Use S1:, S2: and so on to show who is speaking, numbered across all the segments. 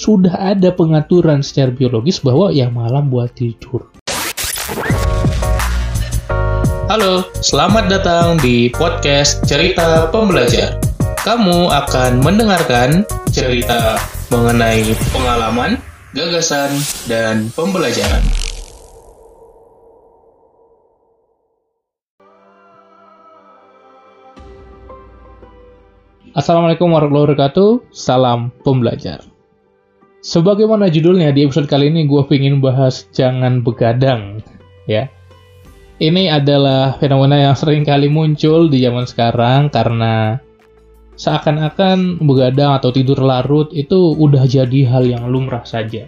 S1: sudah ada pengaturan secara biologis bahwa ya malam buat tidur.
S2: Halo, selamat datang di podcast Cerita Pembelajar. Kamu akan mendengarkan cerita mengenai pengalaman, gagasan, dan pembelajaran.
S1: Assalamualaikum warahmatullahi wabarakatuh, salam pembelajar. Sebagaimana judulnya di episode kali ini gue ingin bahas jangan begadang, ya. Ini adalah fenomena yang sering kali muncul di zaman sekarang karena seakan-akan begadang atau tidur larut itu udah jadi hal yang lumrah saja.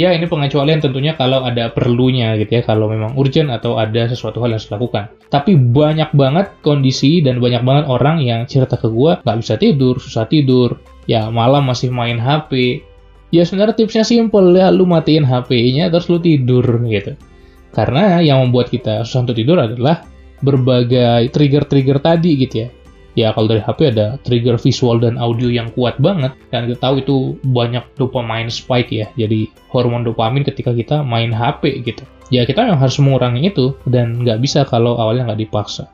S1: Ya, ini pengecualian tentunya kalau ada perlunya gitu ya, kalau memang urgent atau ada sesuatu hal yang harus dilakukan. Tapi banyak banget kondisi dan banyak banget orang yang cerita ke gue nggak bisa tidur, susah tidur, ya malam masih main HP. Ya sebenarnya tipsnya simple ya, lu matiin HP-nya terus lu tidur gitu. Karena yang membuat kita susah untuk tidur adalah berbagai trigger-trigger tadi gitu ya. Ya kalau dari HP ada trigger visual dan audio yang kuat banget dan kita tahu itu banyak dopamine spike ya. Jadi hormon dopamin ketika kita main HP gitu. Ya kita yang harus mengurangi itu dan nggak bisa kalau awalnya nggak dipaksa.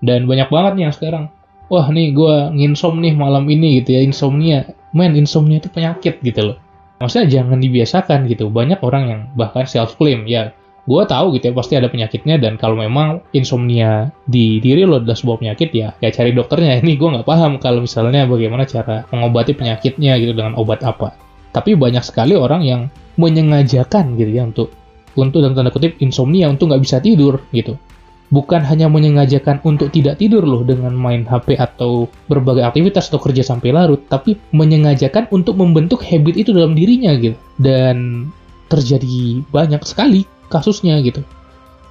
S1: Dan banyak banget nih yang sekarang wah nih gue nginsom nih malam ini gitu ya insomnia. Men insomnia itu penyakit gitu loh maksudnya jangan dibiasakan gitu. Banyak orang yang bahkan self claim ya gue tahu gitu ya pasti ada penyakitnya dan kalau memang insomnia di diri lo adalah sebuah penyakit ya ya cari dokternya. Ini gue nggak paham kalau misalnya bagaimana cara mengobati penyakitnya gitu dengan obat apa. Tapi banyak sekali orang yang menyengajakan gitu ya untuk untuk dalam tanda kutip insomnia untuk nggak bisa tidur gitu bukan hanya menyengajakan untuk tidak tidur loh dengan main HP atau berbagai aktivitas atau kerja sampai larut, tapi menyengajakan untuk membentuk habit itu dalam dirinya gitu. Dan terjadi banyak sekali kasusnya gitu.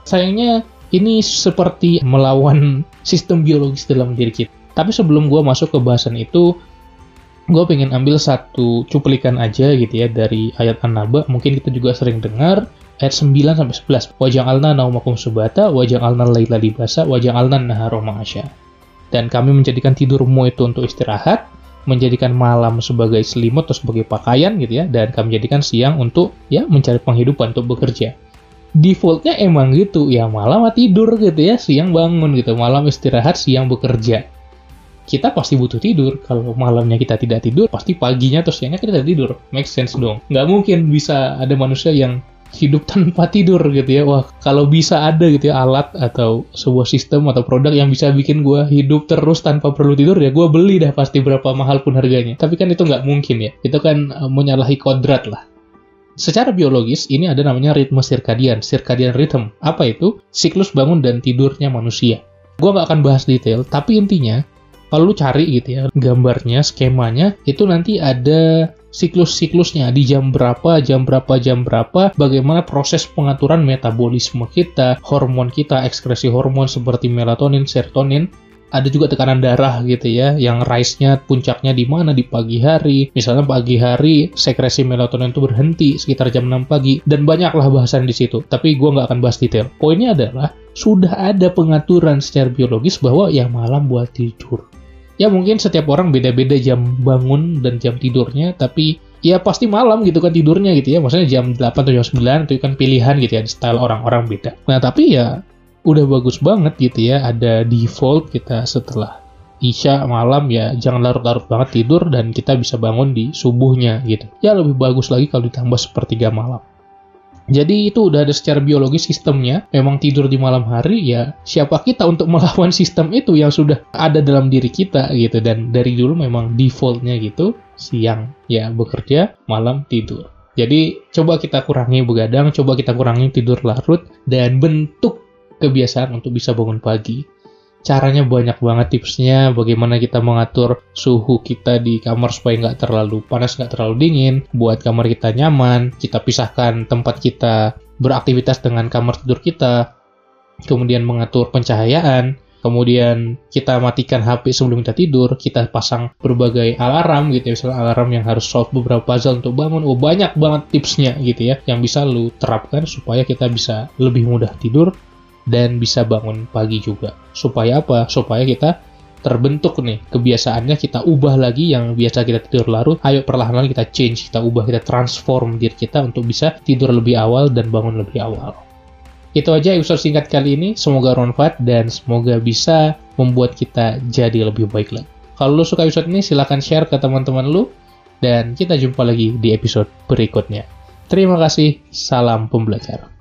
S1: Sayangnya ini seperti melawan sistem biologis dalam diri kita. Tapi sebelum gue masuk ke bahasan itu, gue pengen ambil satu cuplikan aja gitu ya dari ayat An-Naba. Mungkin kita juga sering dengar ayat 9 sampai 11. Wajang alna naumakum subata, wajang alna laila libasa, wajang alna naharo ma'asya. Dan kami menjadikan tidurmu itu untuk istirahat, menjadikan malam sebagai selimut atau sebagai pakaian gitu ya, dan kami menjadikan siang untuk ya mencari penghidupan untuk bekerja defaultnya emang gitu ya malam tidur gitu ya siang bangun gitu malam istirahat siang bekerja kita pasti butuh tidur kalau malamnya kita tidak tidur pasti paginya atau siangnya kita tidak tidur make sense dong nggak mungkin bisa ada manusia yang hidup tanpa tidur gitu ya wah kalau bisa ada gitu ya alat atau sebuah sistem atau produk yang bisa bikin gue hidup terus tanpa perlu tidur ya gue beli dah pasti berapa mahal pun harganya tapi kan itu nggak mungkin ya itu kan uh, menyalahi kodrat lah Secara biologis, ini ada namanya ritme sirkadian, circadian rhythm. Apa itu? Siklus bangun dan tidurnya manusia. Gue nggak akan bahas detail, tapi intinya, kalau lu cari gitu ya, gambarnya, skemanya, itu nanti ada siklus-siklusnya di jam berapa, jam berapa, jam berapa, bagaimana proses pengaturan metabolisme kita, hormon kita, ekskresi hormon seperti melatonin, serotonin, ada juga tekanan darah gitu ya, yang rise-nya puncaknya di mana di pagi hari. Misalnya pagi hari sekresi melatonin itu berhenti sekitar jam 6 pagi dan banyaklah bahasan di situ. Tapi gue nggak akan bahas detail. Poinnya adalah sudah ada pengaturan secara biologis bahwa yang malam buat tidur. Ya mungkin setiap orang beda-beda jam bangun dan jam tidurnya, tapi ya pasti malam gitu kan tidurnya gitu ya. Maksudnya jam 8 atau jam 9 itu kan pilihan gitu ya, style orang-orang beda. Nah tapi ya udah bagus banget gitu ya ada default kita setelah Isya malam ya jangan larut-larut banget tidur dan kita bisa bangun di subuhnya gitu. Ya lebih bagus lagi kalau ditambah sepertiga malam. Jadi itu udah ada secara biologis sistemnya. Memang tidur di malam hari ya siapa kita untuk melawan sistem itu yang sudah ada dalam diri kita gitu. Dan dari dulu memang defaultnya gitu siang ya bekerja, malam tidur. Jadi coba kita kurangi begadang, coba kita kurangi tidur larut dan bentuk kebiasaan untuk bisa bangun pagi. Caranya banyak banget tipsnya, bagaimana kita mengatur suhu kita di kamar supaya nggak terlalu panas, nggak terlalu dingin, buat kamar kita nyaman, kita pisahkan tempat kita beraktivitas dengan kamar tidur kita, kemudian mengatur pencahayaan, kemudian kita matikan HP sebelum kita tidur, kita pasang berbagai alarm gitu ya, misalnya alarm yang harus solve beberapa puzzle untuk bangun, oh banyak banget tipsnya gitu ya, yang bisa lu terapkan supaya kita bisa lebih mudah tidur dan bisa bangun pagi juga. Supaya apa? Supaya kita terbentuk nih. Kebiasaannya kita ubah lagi yang biasa kita tidur larut. Ayo perlahan-lahan kita change kita ubah kita transform diri kita untuk bisa tidur lebih awal dan bangun lebih awal. Itu aja episode singkat kali ini. Semoga bermanfaat dan semoga bisa membuat kita jadi lebih baik lagi. Kalau lu suka episode ini silahkan share ke teman-teman lu. Dan kita jumpa lagi di episode berikutnya. Terima kasih. Salam pembelajar